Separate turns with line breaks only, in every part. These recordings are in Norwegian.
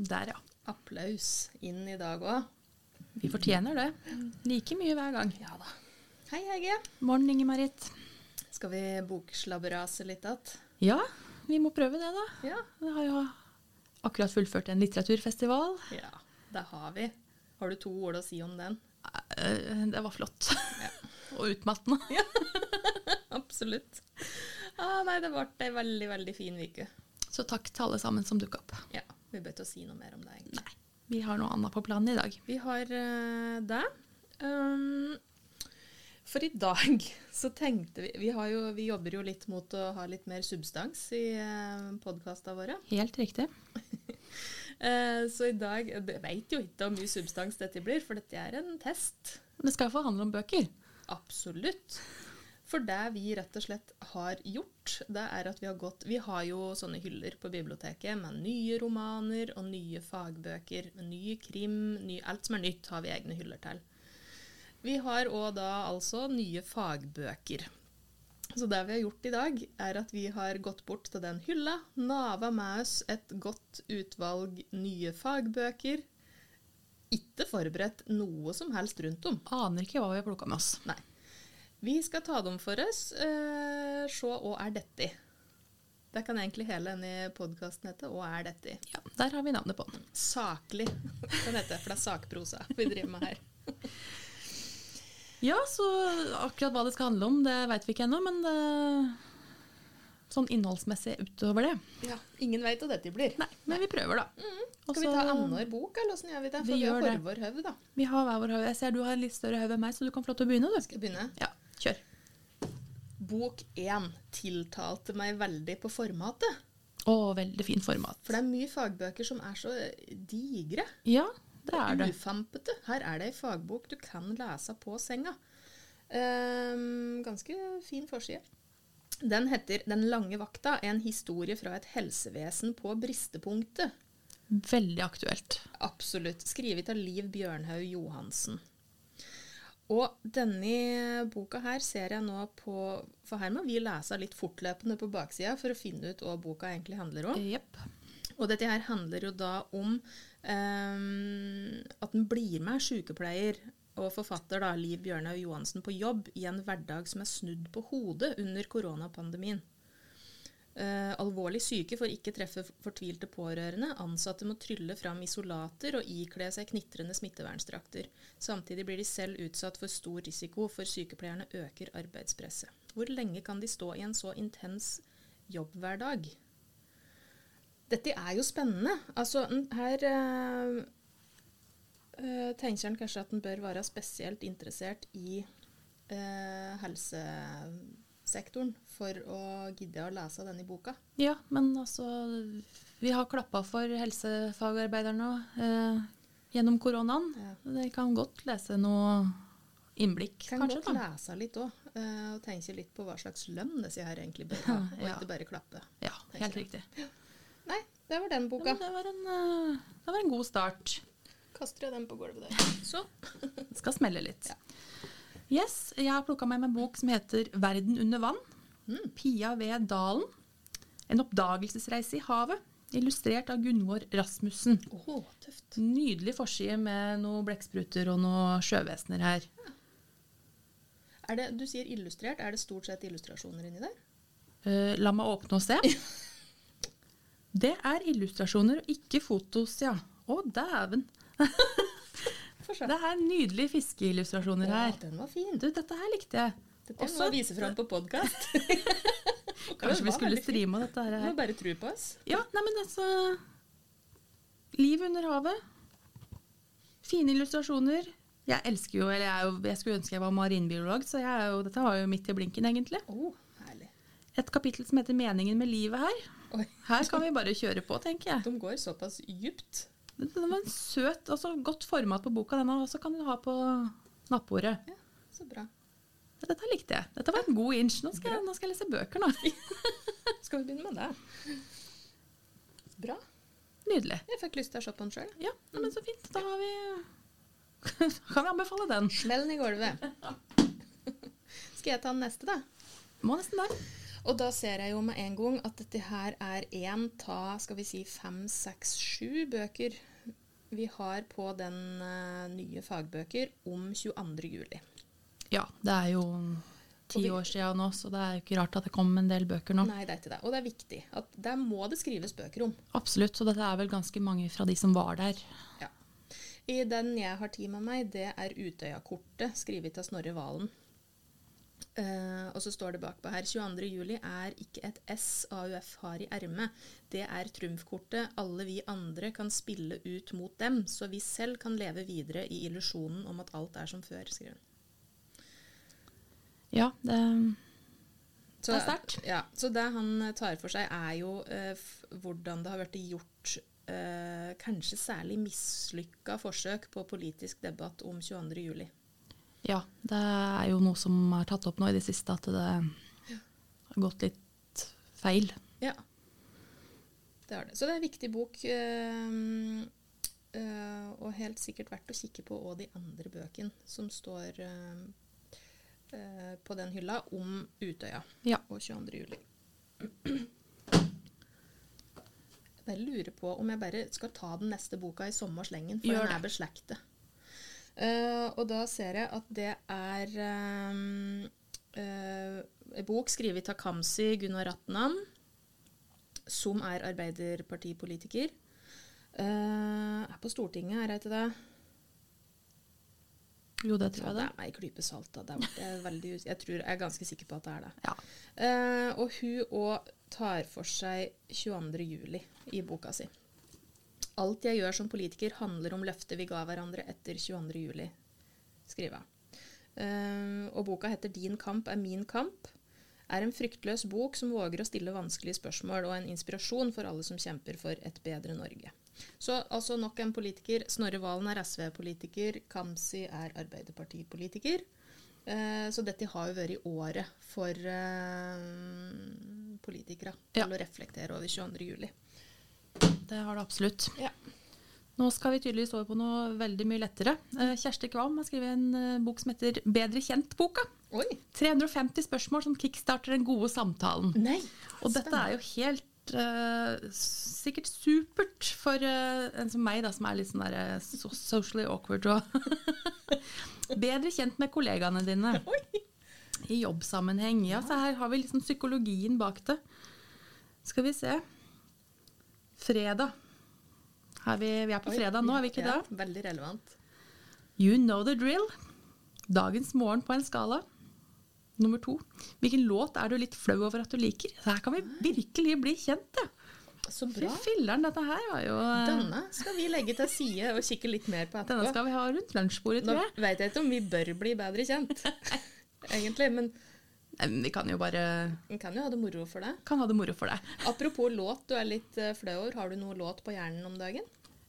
Der, ja.
Applaus inn i dag òg.
Vi fortjener det. Like mye hver gang.
Ja da. Hei, Hege.
Morgen, Inger-Marit.
Skal vi bokslabberase litt igjen?
Ja, vi må prøve det, da.
Ja.
Vi har jo akkurat fullført en litteraturfestival.
ja. Det har vi. Har du to ord å si om den?
Eh, Det var flott.
Ja.
Og utmattende.
Absolutt. Ah, nei, det ble ei veldig, veldig fin uke.
Så takk til alle sammen som dukka opp.
Ja, vi bør ikke si noe mer om det, egentlig.
Nei, vi har noe annet på planen i dag.
Vi har uh, det. Um, for i dag så tenkte vi Vi, har jo, vi jobber jo litt mot å ha litt mer substans i uh, podkastene våre.
Helt riktig.
Eh, så i dag Jeg veit jo ikke hvor mye substans dette blir, for dette er en test.
Det skal få handle om bøker.
Absolutt. For det vi rett og slett har gjort, det er at vi har gått Vi har jo sånne hyller på biblioteket med nye romaner og nye fagbøker. Med ny krim, ny, alt som er nytt, har vi egne hyller til. Vi har òg da altså nye fagbøker. Så det vi har gjort i dag, er at vi har gått bort til den hylla, nava med oss et godt utvalg nye fagbøker. Ikke forberedt noe som helst rundt om.
Aner ikke hva vi har plukka med oss.
Nei. Vi skal ta dem for oss. Eh, se hva er dette? Det kan egentlig hele denne podkasten hete. Hva er dette?
Ja, Der har vi navnet på den.
Saklig kan det hete, for det er sakprosa vi driver med her.
Ja, så akkurat hva det skal handle om, det veit vi ikke ennå, men det, sånn innholdsmessig utover det
Ja, Ingen veit hva dette blir.
Nei, men vi prøver, da. Og
Skal vi ta annenhver bok, eller åssen gjør vi det? For
Vi
vi, har hver vår haug, da.
Vi har hver vår haug. Jeg ser du har en litt større haug enn meg, så du kan få lov til å begynne, du.
Skal jeg begynne?
Ja, kjør.
Bok én tiltalte meg veldig på formatet.
Å, veldig fin format.
For det er mye fagbøker som er så digre.
Ja, det er det.
Ufampete. Her er det ei fagbok du kan lese på senga. Um, ganske fin forside. Den heter 'Den lange vakta en historie fra et helsevesen på bristepunktet'.
Veldig aktuelt.
Absolutt. Skrevet av Liv Bjørnhaug Johansen. Og denne boka her ser jeg nå på For her må vi lese litt fortløpende på baksida for å finne ut hva boka egentlig handler om.
Yep.
Og dette her handler jo da om um, at en blir med sykepleier og forfatter da, Liv Bjørnaug Johansen på jobb i en hverdag som er snudd på hodet under koronapandemien. Eh, alvorlig syke får ikke treffe fortvilte pårørende. Ansatte må trylle fram isolater og ikle seg knitrende smittevernstrakter. Samtidig blir de selv utsatt for stor risiko, for sykepleierne øker arbeidspresset. Hvor lenge kan de stå i en så intens jobbhverdag? Dette er jo spennende. Altså, her uh, uh, tenker en kanskje at en bør være spesielt interessert i eh, helsesektoren for å gidde å lese denne boka.
Ja, men altså Vi har klappa for helsefagarbeiderne eh, gjennom koronaen.
Ja.
De kan godt lese noe innblikk,
Kan
kanskje.
godt
da.
lese litt òg, og tenke litt på hva slags lønn disse her egentlig bør ha, og
Ja.
ikke bare klappe.
Ja, helt
jeg.
riktig.
Nei, det var den boka.
Ja, det, var en, eh, det var en god start.
Kaster jeg den på gulvet der. Så.
Det skal smelle litt.
Ja.
Yes, Jeg har plukka med meg en bok som heter 'Verden under vann'.
Mm.
Pia ved Dalen. En oppdagelsesreise i havet. Illustrert av Gunvor Rasmussen.
Åh, tøft.
Nydelig forside med noen blekkspruter og noen sjøvesener her.
Er det, du sier illustrert. Er det stort sett illustrasjoner inni der?
Uh, la meg åpne og se. Det er illustrasjoner og ikke fotos, ja. Å, dæven.
Få seg.
Det er nydelige fiskeillustrasjoner her.
den var fin.
Du, dette her likte jeg.
Dette må
Også-
jeg vise fram på podkast.
Kanskje vi skulle streama dette her.
Du må bare tro på oss.
Ja, nei, men altså Liv under havet. Fine illustrasjoner. Jeg elsker jo, eller jeg, jo, jeg skulle ønske jeg var marinbiolog, så jeg jo, dette var jo midt i blinken, egentlig.
Å, herlig.
Et kapittel som heter 'Meningen med livet' her.
Oi.
Her kan vi bare kjøre på, tenker jeg.
De går såpass djupt.
Det det var en søt, altså godt format på boka, denne, og så kan du ha på nattbordet.
Ja, så bra.
Dette likte jeg. Dette var en god inch. Nå skal jeg, nå skal jeg lese bøker, nå.
Skal vi begynne med det? Bra.
Nydelig.
Jeg fikk lyst til å se på den sjøl.
Ja, men så fint. Da har vi Kan vi anbefale den?
Smell den i gulvet. Skal jeg ta den neste, da?
Må nesten det.
Og da ser jeg jo med en gang at dette her er én ta skal vi si fem, seks, sju bøker vi har på den eh, nye fagbøker om 22. juli.
Ja, det er jo ti år siden nå, så det er jo ikke rart at det kom en del bøker nå.
Nei, det er ikke det. Og det er viktig. at Der må det skrives bøker om.
Absolutt, og dette er vel ganske mange fra de som var der.
Ja. I den jeg har tid med meg, det er Utøya-kortet, skrevet av Snorre Valen. Eh, og så står det bakpå her 22. juli er ikke et S AUF har i ermet. Det er trumfkortet alle vi andre kan spille ut mot dem, så vi selv kan leve videre i illusjonen om at alt er som før, skriver hun.
Ja, det,
Så,
Det er sterkt.
Ja, så det han tar for seg, er jo uh, hvordan det har blitt gjort uh, kanskje særlig mislykka forsøk på politisk debatt om 22.
ja, det er jo noe som er tatt opp nå i det siste, at det har gått litt feil.
Ja, det har det. Så det er en viktig bok, eh, eh, og helt sikkert verdt å kikke på òg de andre bøkene som står eh, på den hylla om Utøya
Ja.
og 22. juli. Jeg lurer på om jeg bare skal ta den neste boka i sommerslengen, for
Gjør
den er beslektet. Eh, og da ser jeg at det er um, en bok skrevet av Kamzy Gunnar Ratnam, som er arbeiderpartipolitiker. Uh, er på Stortinget, er jeg ikke det?
Jo, det tror jeg
det
det.
er klype salt. Da. Det er veldig, jeg, tror, jeg er ganske sikker på at det er det.
Ja.
Uh, og hun òg tar for seg 22. juli i boka si. Alt jeg gjør som politiker, handler om løftet vi ga hverandre etter 22. skriver hun. Eh, og boka heter 'Din kamp er min kamp'. Er en fryktløs bok som våger å stille vanskelige spørsmål, og en inspirasjon for alle som kjemper for et bedre Norge. Så altså nok en politiker. Snorre Valen er SV-politiker. Kamzy er Arbeiderpartipolitiker. Uh, så dette har jo vært året for uh, politikere
Ja.
til å reflektere over 22. juli.
Det har det absolutt.
Ja.
Nå skal vi tydeligvis over på noe veldig mye lettere. Eh, Kjersti Kvam har skrevet en eh, bok som heter 'Bedre kjent'-boka. 350 spørsmål som kickstarter den gode samtalen.
Nei!
Og dette er jo helt Uh, sikkert supert for uh, en som meg, da, som er litt sånn der, so socially awkward og Bedre kjent med kollegaene dine
Oi!
i jobbsammenheng. Ja, så her har vi liksom psykologien bak det. Skal vi se. Fredag. Vi, vi er på fredag nå, er vi ikke
ja,
det?
Veldig relevant.
You know the drill. Dagens morgen på en skala. Nummer to. Hvilken låt er du litt flau over at du liker? Så her kan vi virkelig bli kjent, ja.
Så bra.
Fy filleren, dette her var jo eh,
Denne skal vi legge til side og kikke litt mer på etterpå.
Denne skal vi ha rundt lunsjbordet,
Nå
tror jeg.
vet jeg ikke om vi bør bli bedre kjent, egentlig, men
Vi kan jo bare
Vi kan jo ha det moro for det.
kan ha det moro for det.
Apropos låt du er litt eh, flau over, har du noe låt på hjernen om dagen?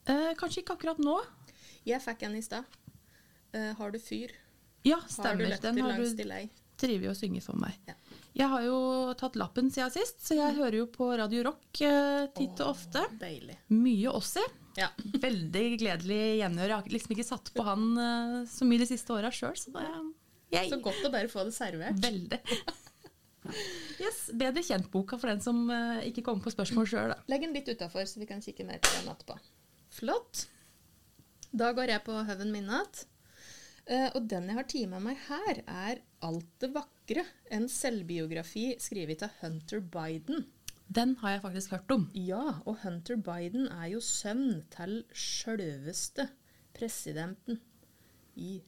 Eh, kanskje ikke akkurat nå.
Jeg fikk en i stad. Eh, har du fyr?
Ja, stemmer.
Har du
Den har du
delay?
drevet å synge for meg.
Ja.
Jeg har jo tatt lappen siden sist, så jeg hører jo på Radio Rock eh, titt og ofte.
Deilig.
Mye Ossi.
Ja.
Veldig gledelig gjenhør. Jeg har liksom ikke satt på han eh, så mye de siste åra sjøl, så det jeg,
Så godt å bare få det servert.
Veldig. Yes, Bedre kjent-boka for den som uh, ikke kommer på spørsmål sjøl, da.
Legg den litt utafor, så vi kan kikke mer på den etterpå. Flott. Da går jeg på høven min igjen. Eh, og den jeg har tatt med meg her, er Alt det vakre. En selvbiografi skrevet av Hunter Biden.
Den har jeg faktisk hørt om.
Ja, og Hunter Biden er jo sønn til sjølveste presidenten i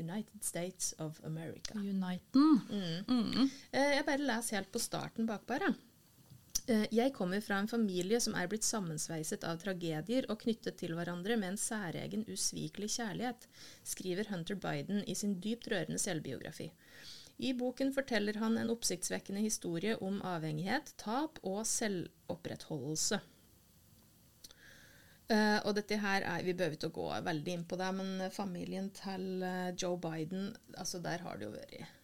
United States of America.
Uniten.
Mm. Eh, Jeg bare leser helt på starten bakpå her. Eh, Jeg kommer fra en familie som er blitt sammensveiset av tragedier og knyttet til hverandre med en særegen, usvikelig kjærlighet, skriver Hunter Biden i sin dypt rørende selvbiografi. I boken forteller han en oppsiktsvekkende historie om avhengighet, tap og selvopprettholdelse. Eh, og dette her er, Vi behøver ikke å gå veldig inn på det, men familien til eh, Joe Biden altså Der har det jo vært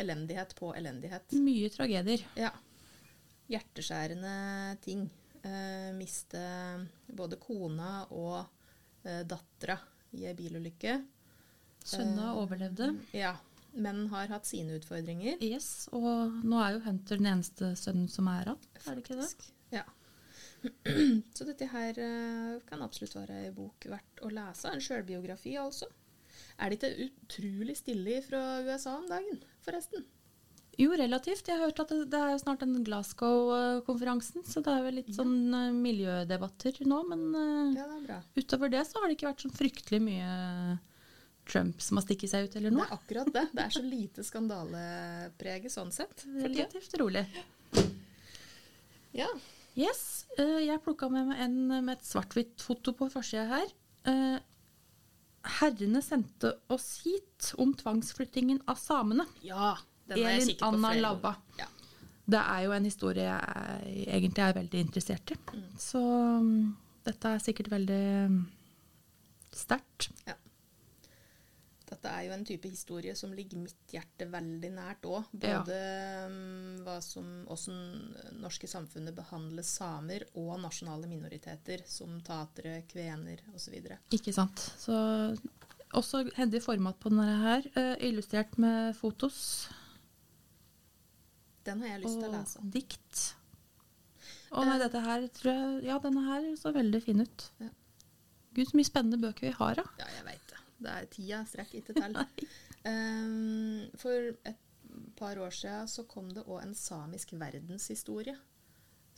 elendighet på elendighet.
Mye tragedier.
Ja. Hjerteskjærende ting. Uh, miste både kona og uh, dattera i ei bilulykke.
Sønna overlevde.
Ja. men har hatt sine utfordringer.
Yes, og nå er jo Hunter den eneste sønnen som er igjen, er det ikke det?
Så dette her eh, kan absolutt være ei bok verdt å lese. En sjølbiografi, altså. Er det ikke utrolig stille fra USA om dagen, forresten?
Jo, relativt. Jeg har hørt at det, er snart den Glasgow-konferansen, så det er vel litt sånn eh, miljødebatter nå, men eh,
Ja, det er bra.
utover det så har det ikke vært sånn fryktelig mye Trump som har stikket seg ut eller noe.
Det er akkurat det. Det er så lite skandalepreget sånn sett.
Relativt rolig.
Ja.
Yes, eh, jeg plukka med meg en med et svart-hvitt foto på forsida her. Eh, herrene sendte oss hit om tvangsflyttingen av samene.
ja. Den er jeg
Elin
sikker på
Anna
flere
Labba.
Ja.
Det er jo en historie jeg egentlig er veldig interessert i. Så mm, dette er sikkert veldig mm, sterkt.
Ja. Dette er jo en type historie som ligger mitt hjerte veldig nært òg.
Ja.
Både hva som, hvordan norske samfunnet behandler samer og nasjonale minoriteter, som tatere, kvener osv.
Ikke sant. Så også hendig format på denne her. eh, illustrert med fotos
Den har jeg lyst til å lese.
og dikt. Og nei, dette her tror jeg Ja, denne her så veldig fin ut.
Ja.
Gud, så mye spennende bøker vi har, da.
Ja, jeg veit det. Er tida strekk ikke til. Um, for et par år siden så kom det òg en samisk verdenshistorie.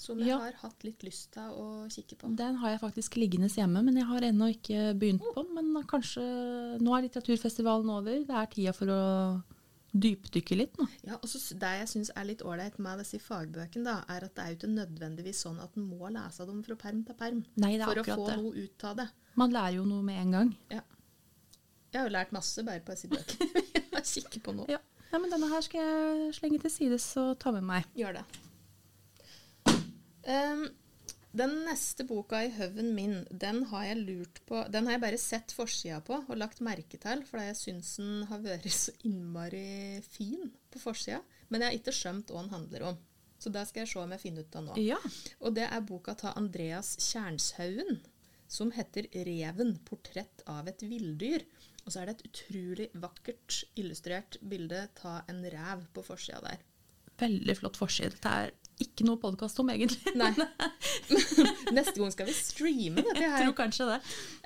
Som jeg
Ja.
har hatt litt lyst til å kikke på.
Den har jeg faktisk liggende hjemme, men jeg har ennå ikke begynt på den. Men kanskje Nå er litteraturfestivalen over. Det er tida for å dypdykke litt nå.
Ja, og Det jeg syns er litt ålreit med disse fagbøkene, da, er at det er jo ikke nødvendigvis sånn at en må lese dem fra perm til perm
Nei,
for å få
det.
noe ut av det.
Man lærer jo noe med en gang.
Ja. Jeg har jo lært masse bare på disse bøkene. jeg har kikket på nå.
Ja. Nei, men denne her skal jeg slenge til sides og ta med meg.
Gjør det. Um, den neste boka i høven min, den har jeg lurt på Den har jeg bare sett forsida på og lagt merke til, fordi jeg syns den har vært så innmari fin på forsida. Men jeg har ikke skjønt hva den handler om. Så det skal jeg se om jeg finner ut av nå.
Ja.
Og det er boka til Andreas Kjernshaugen, som heter 'Reven portrett av et villdyr'. Og så er det et utrolig vakkert illustrert bilde ta en rev på forsida der.
Veldig flott forside. Dette er ikke noe podkast om, egentlig.
Nei. Neste gang skal vi streame dette her.
Jeg tror kanskje det.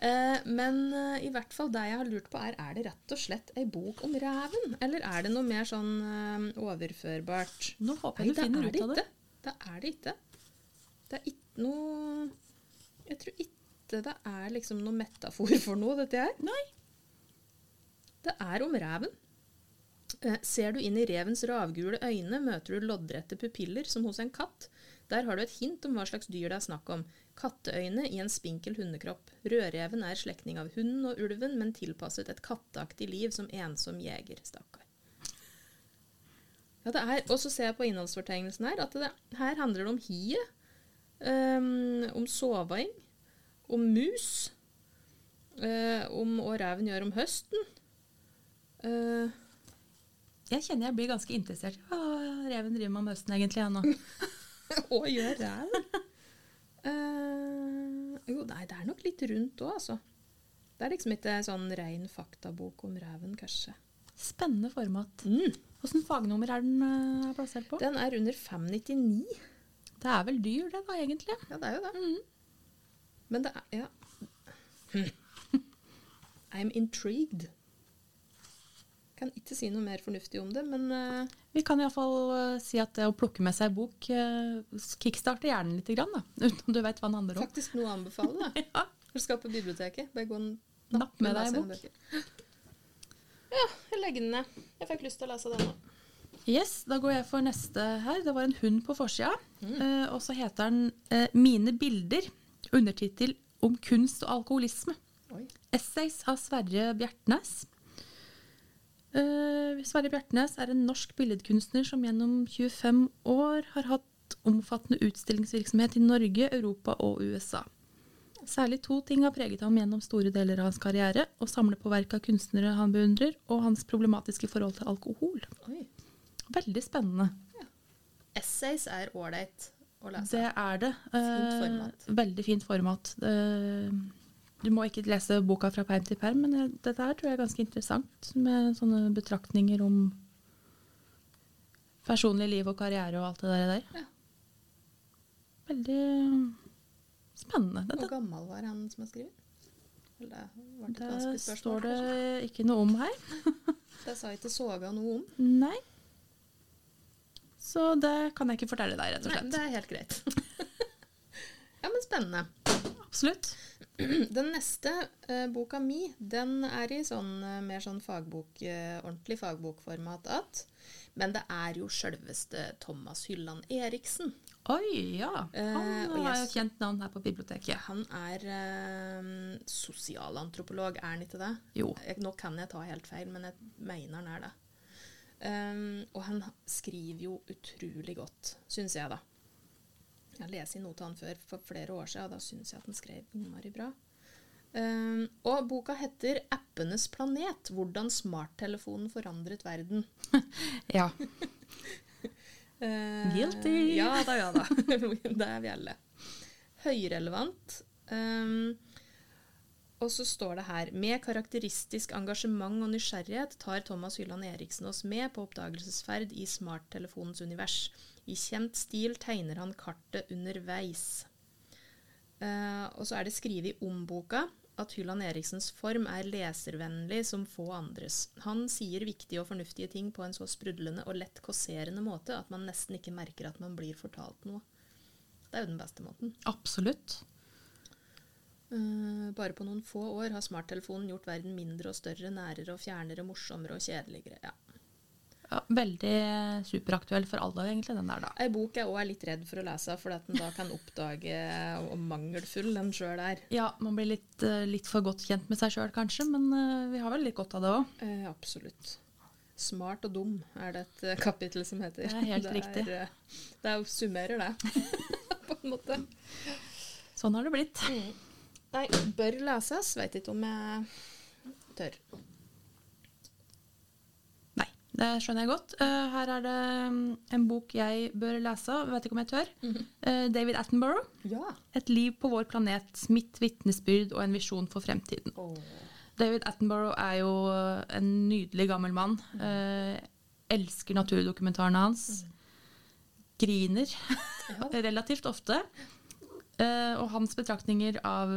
Eh, men eh, i hvert fall det jeg har lurt på, er er det rett og slett ei bok om reven? Eller er det noe mer sånn eh, overførbart?
Nå håper
Nei,
jeg du finner
er
ut av det.
Det er det ikke. Det er ikke noe Jeg tror ikke det er liksom noe metafor for noe, dette her.
Nei.
Det er om reven. Eh, ser du inn i revens ravgule øyne, møter du loddrette pupiller som hos en katt. Der har du et hint om hva slags dyr det er snakk om. Katteøyne i en spinkel hundekropp. Rødreven er slektning av hunden og ulven, men tilpasset et katteaktig liv som ensom jeger. Stakkar. Ja, og så ser jeg på innholdsfortegnelsen her at det, her handler det om hiet, Um, om soving, om mus, Uh, om hva reven gjør om høsten. Eh,
Jeg kjenner jeg blir ganske interessert hva reven driver med om høsten, egentlig. Jeg, nå.
Hva gjør reven? uh, jo, nei, det er nok litt rundt òg, altså. Det er liksom ikke sånn rein faktabok om reven, kanskje.
Spennende format.
Mm.
Åssen fagnummer er den uh, plassert på?
Den er under 599.
Det er vel dyr, det da, egentlig.
Ja, det er jo det. Men det er Ja. I'm intrigued. Kan ikke si noe mer fornuftig om det, men uh,
Vi kan iallfall uh, si at det å plukke med seg bok uh, kickstarter hjernen litt, grann, da, uten om du vet hva den handler om.
faktisk noe å anbefale. da.
Ja.
Når du skal på biblioteket, bare gå og
Napp med deg en bok.
Ja, jeg legger den ned. Jeg fikk lyst til å lese den nå.
Yes, Da går jeg for neste her. Det var en hund på forsida. eh, og så heter den uh, 'Mine bilder'. Undertittel 'Om kunst og alkoholisme'.
Oi.
Essays av Sverre Bjertnæs. Eh, Sverre Bjertnæs er en norsk billedkunstner som gjennom 25 år har hatt omfattende utstillingsvirksomhet i Norge, Europa og USA. Særlig to ting har preget ham gjennom store deler av hans karriere. Å samle på verk av kunstnere han beundrer, og hans problematiske forhold til alkohol.
Oi.
Veldig spennende.
Essays er ålreit å lese.
Det er det.
Fint
Eh,
format.
veldig fint format. Det, Du må ikke lese boka fra perm til perm, men dette her tror jeg er ganske interessant. Med sånne betraktninger om personlig liv og karriere og alt det der.
Ja.
Veldig spennende.
Hvor gammel var han som har skrevet? Det var et
Der
vanskelig spørsmål.
står det
kanskje.
ikke noe om her.
Det sa ikke Soga noe om.
Nei. Så det kan jeg ikke fortelle deg, rett og slett.
Nei, det er helt greit. ja, men spennende.
Absolutt.
Den neste eh, boka mi, den er i sånn eh, mer sånn fagbok, eh, ordentlig fagbokformat at. Men det er jo sjølveste Thomas Hylland Eriksen.
Oi, ja.
Eh,
Han
eh,
er jo kjent navn her på biblioteket.
Han er eh, sosialantropolog, er han ikke det?
Jo.
Jeg, nå kan jeg ta helt feil, men jeg mener han er det. Um, og han skriver jo utrolig godt, syns jeg, da. Jeg har lest i noe før for flere år siden, og da syns jeg at han skrev innmari bra. Um, og boka heter 'Appenes planet hvordan smarttelefonen forandret verden'.
Ja.
uh,
Guilty.
Ja da, ja da. det er vi alle. Høyrelevant. Um, og så står det her Med karakteristisk engasjement og nysgjerrighet tar Thomas Hylland Eriksen oss med på oppdagelsesferd i smarttelefonens univers. I kjent stil tegner han kartet underveis. Uh, og så er det skrevet om boka at Hylland Eriksens form er leservennlig som få andres. Han sier viktige og fornuftige ting på en så sprudlende og lett kåserende måte at man nesten ikke merker at man blir fortalt noe. Det er jo den beste måten.
Absolutt.
Uh, bare på noen få år har smarttelefonen gjort verden mindre og større, nærere og fjernere, morsommere og kjedeligere. Ja.
Ja, veldig superaktuell for alle, egentlig, den der, da.
Ei bok jeg òg er litt redd for å lese, for at en da kan oppdage hvor mangelfull den sjøl er.
Ja, man blir litt, eh, litt for godt kjent med seg sjøl, kanskje, men eh, vi har vel litt godt av det òg.
Eh, absolutt. Smart og dum er det et eh, kapittel som heter.
Det er helt riktig.
Er, eh, det er summerer, det. på en måte.
Sånn har det blitt.
Nei, bør leses. Veit ikke om jeg tør.
Det skjønner jeg godt. Uh, her er det mm, en bok jeg bør lese, vet ikke om jeg tør. Eh, David Attenborough.
Ja.
'Et liv på vår planet. Mitt vitnesbyrd og en visjon for fremtiden'. David Attenborough er jo eh, en nydelig gammel mann. Uh, elsker naturdokumentarene hans. Griner relativt ofte. Og hans betraktninger av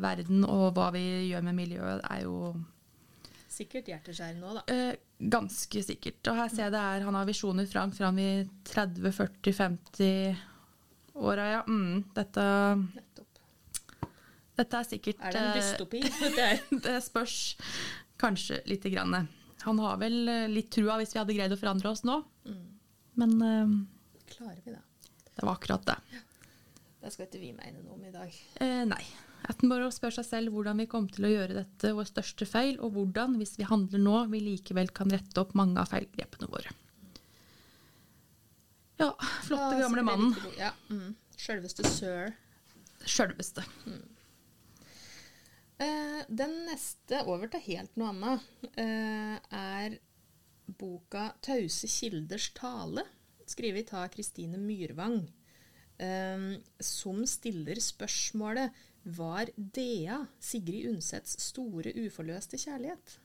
verden og hva vi gjør med miljøet, er jo
Sikkert hjerteskjærende nå, da.
eh, ganske sikkert. Og her ser jeg det er, han har visjoner fram, fram i 30-, 40-, 50-åra, ja. Mm, dette,
Nettopp.
dette er sikkert
Er det en
eh,
dystopi? Det.
Spørs kanskje lite grann. Han har vel eh, litt trua hvis vi hadde greid å forandre oss nå.
Mm.
Men eh,
Klarer vi det?
det var akkurat det.
Det skal ikke vi mene noe om i dag.
Eh, nei. Attenborough spør seg selv hvordan vi kommer til å gjøre dette vår største feil, og hvordan, hvis vi handler nå, vi likevel kan rette opp mange av feilgrepene våre. Ja, flotte,
Ja,
gamle mannen.
Ja. Mm. Sjølveste sir.
Sjølveste.
Eh, den neste, over til helt noe annet, eh, er boka 'Tause kilders tale', skrevet av Kristine Myrvang, eh, som stiller spørsmålet Var Dea Sigrid Undsets store uforløste kjærlighet?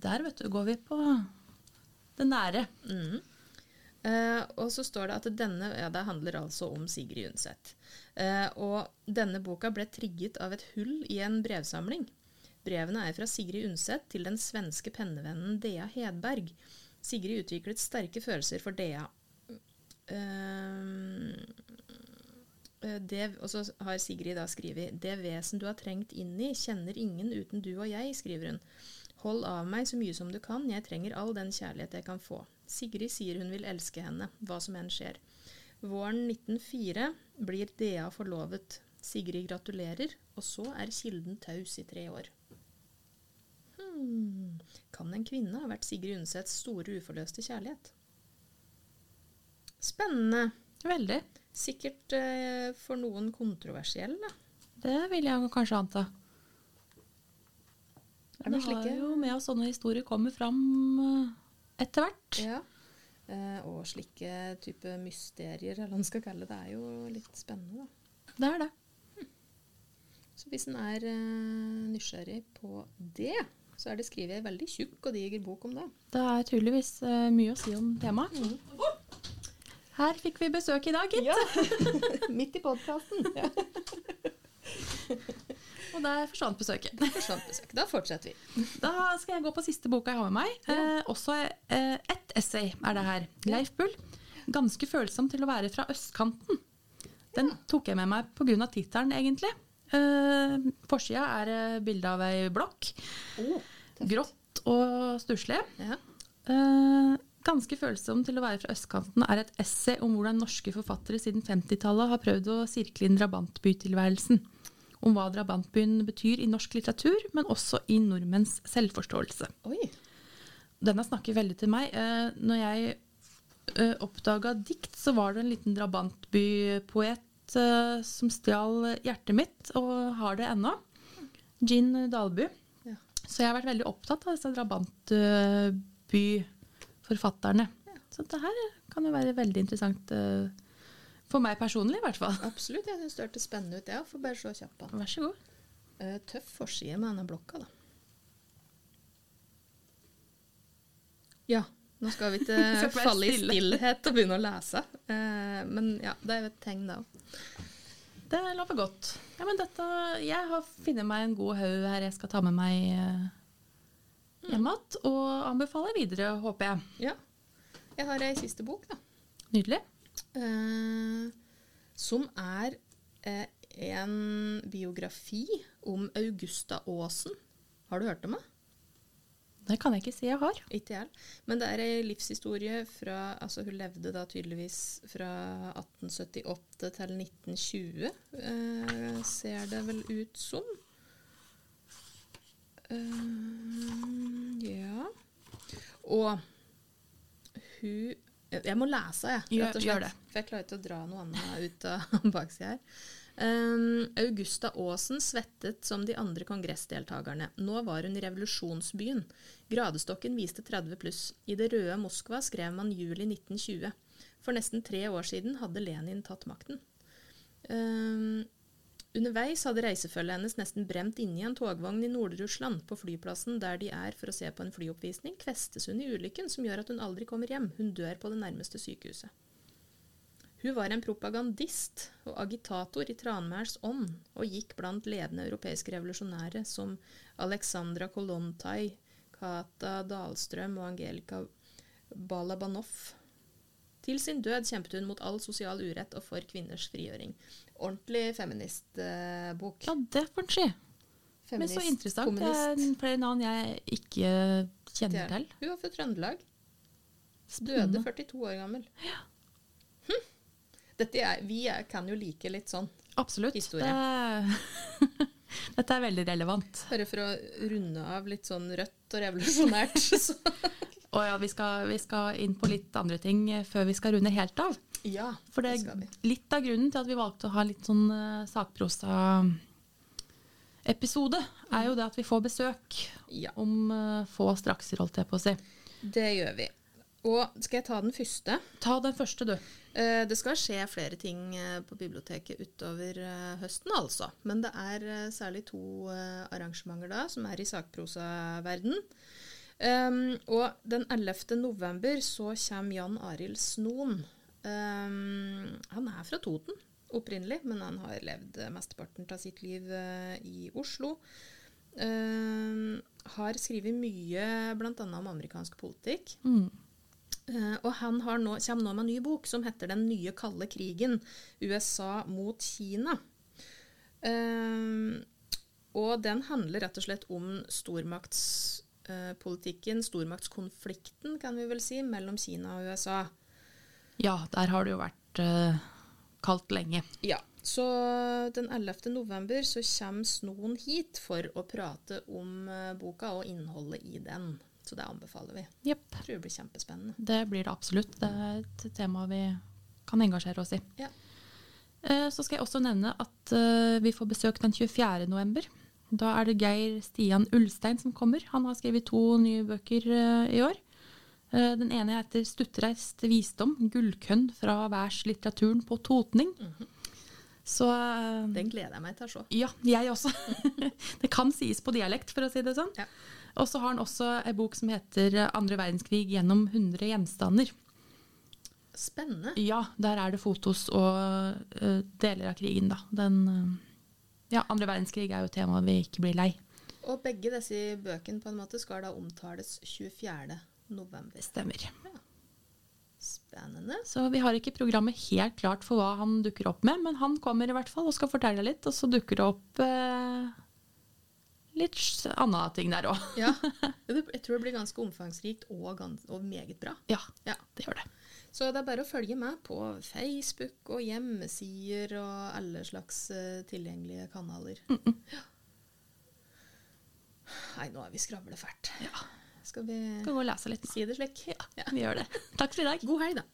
Der, vet du, går vi på det nære.
Eh, og så står det at denne Ja, det handler altså om Sigrid Undset. Eh, og denne boka ble trigget av et hull i en brevsamling. Brevene er fra Sigrid Undset til den svenske pennevennen Dea Hedberg. Sigrid utviklet sterke følelser for Dea. Eh, det, og så har Sigrid da skrevet Det vesen du har trengt inn i, kjenner ingen uten du og jeg, skriver hun. Hold av meg så mye som du kan, jeg trenger all den kjærlighet jeg kan få. Sigrid sier hun vil elske henne, hva som enn skjer. Våren 1904 blir Dea forlovet. Sigrid gratulerer, og så er kilden taus i tre år. Hmm. Kan en kvinne ha vært Sigrid Undsets store uforløste kjærlighet? Spennende.
Veldig.
Sikkert eh, for noen kontroversiell, da.
Det vil jeg kanskje anta.
Er det
har jo med oss sånne historier kommer fram eh, etter hvert.
Ja. Eh, og slike type mysterier, eller hva man skal kalle det, det er jo litt spennende, da.
Det er det.
Så hvis en er eh, nysgjerrig på det, så er det skrevet ei veldig tjukk og diger bok om det.
Det er tydeligvis mye å si om temaet. Her fikk vi besøk i dag, gitt.
Ja. Midt i podkasten. Ja.
Og der forsvant besøket.
Forsvant besøk. Da fortsetter vi.
Da skal jeg gå på siste boka jeg har med meg. Eh, også eh, ett essay er det her. Leif Bull. 'Ganske følsom til å være fra østkanten'. Den tok jeg med meg pga. tittelen, egentlig. Eh, Forsida er eh, bilde av ei blokk.
Oh,
Grått og stusslig.
Ja.
Eh, 'Ganske følsom til å være fra østkanten' er et essay om hvordan norske forfattere siden 50-tallet har prøvd å sirkle inn drabantbytilværelsen. Om hva drabantbyen betyr i norsk litteratur, men også i nordmenns selvforståelse.
Oi.
Denne snakker veldig til meg. Eh, når jeg eh, oppdaga dikt, så var det en liten drabantbypoet eh, som stjal hjertet mitt, og har det ennå. Gin Dalby.
Ja.
Så jeg har vært veldig opptatt av disse drabantbyforfatterne. Så det her kan jo være veldig interessant eh, for meg personlig, i hvert fall.
Absolutt. Jeg syns det hørtes spennende ut. Jeg får bare se kjapt på.
Vær så god.
Eh, tøff forside med denne blokka, da. Ja. Nå skal vi ikke falle i stillhet og begynne å lese. Eh, men ja, det er jo et tegn, det òg.
Det lover godt. Ja, men dette, jeg har funnet meg en god haug her jeg skal ta med meg eh, hjem og anbefaler videre, håper jeg.
Ja. Jeg har ei siste bok, da.
Nydelig.
Eh, som er eh, en biografi om Augusta Aasen. Har du hørt om det?
Det kan jeg ikke si jeg har.
Ikke jeg. Men det er ei livshistorie fra Altså, hun levde da tydeligvis fra 1878 til 1920, eh, ser det vel ut som. Eh, ja. Og hun Jeg må lese, jeg. Rett og slett. For jeg klarer ikke å dra noe annet ut av baksida her. Um, Augusta Aasen svettet som de andre kongressdeltakerne. Nå var hun i revolusjonsbyen. Gradestokken viste 30 pluss. I det røde Moskva skrev man juli 1920. For nesten tre år siden hadde Lenin tatt makten. Um, underveis hadde reisefølget hennes nesten bremt inne i en togvogn i Nord-Russland. På flyplassen der de er for å se på en flyoppvisning, kvestes hun i ulykken som gjør at hun aldri kommer hjem. Hun dør på det nærmeste sykehuset. Hun var en propagandist og agitator i Tranmæls ånd, og gikk blant ledende europeiske revolusjonære som Alexandra Kolontai, Kata Dahlstrøm og Angelika Balabanov. Til sin død kjempet hun mot all sosial urett og for kvinners frigjøring. Ordentlig feministbok.
Ja, det får en si. Men så interessant. Det er flere navn jeg ikke kjenner til.
Hun var fra Trøndelag. Døde 42 år gammel. Hm. Dette er, vi er, kan jo like litt sånn.
Absolutt.
Historie.
Det, dette er veldig relevant.
Bare for å runde av litt sånn rødt og revolusjonært. Så.
Og ja, vi skal, vi skal inn på litt andre ting eh, før vi skal runde helt av.
Ja,
For det,
det skal vi.
litt av grunnen til at vi valgte å ha litt sånn uh, sakprosa-episode, er jo det at vi får besøk
Ja,
om uh, få strakser, holdt jeg på å si.
det gjør vi. Og skal jeg ta den første?
Ta den første, du.
Eh, Det skal skje flere ting eh, på biblioteket utover eh, høsten, altså. Men det er særlig to arrangementer da, som er i sakprosaverden. Um, og den 11. november så kommer Jan Arild Snoen. Um, han er fra Toten opprinnelig, men han har levd mesteparten av sitt liv uh, i Oslo. Um, har skrevet mye bl.a. om amerikansk politikk.
Mm.
Eh, og han har nå, kommer nå med en ny bok som heter 'Den nye kalde krigen USA mot Kina'. Eh, og den handler rett og slett om stormaktspolitikken, stormaktskonflikten, kan vi vel si, mellom Kina og USA.
Ja, der har det jo vært uh, kaldt lenge.
Ja, så den 11. november så kommer Snoen hit for å prate om uh, boka og innholdet i den. Så det anbefaler vi. Yep. Tror det blir kjempespennende.
Det blir det absolutt. Det er et tema vi kan engasjere oss i.
Ja.
Eh, Så skal jeg også nevne at eh, vi får besøk den 24. november. Da er det Geir Stian Ulstein som kommer. Han har skrevet to nye bøker eh, i år. Den ene heter 'Stuttreist visdom gullkønn fra værslitteraturen på totning'. Så eh,
Den gleder jeg meg til å se.
ja, jeg også. det kan sies på dialekt, for å si det sånn.
Ja.
Og så har han også ei bok som heter 'Andre verdenskrig gjennom 100 gjenstander'.
Spennende.
Ja, der er det fotos og uh, deler av krigen, da. Den uh, Ja, andre verdenskrig er jo et tema vi ikke blir lei.
Og begge disse bøkene på en måte skal da omtales 24. november.
Stemmer.
Spennende.
Så vi har ikke programmet helt klart for hva han dukker opp med, men han kommer i hvert fall og skal fortelle litt, og så dukker det opp eh, litt andre ting der òg.
Ja. Jeg tror det blir ganske omfangsrikt og, gans og meget bra.
Ja,
Ja.
det gjør det.
Så det er bare å følge med på Facebook og hjemmesider og alle slags uh, tilgjengelige kanaler. Ja. Nei, nå er vi skravlefælt.
Ja.
Skal vi
Skal gå og lese litt.
si det slik?
Ja, vi gjør det. Takk for i dag.
God helg, da.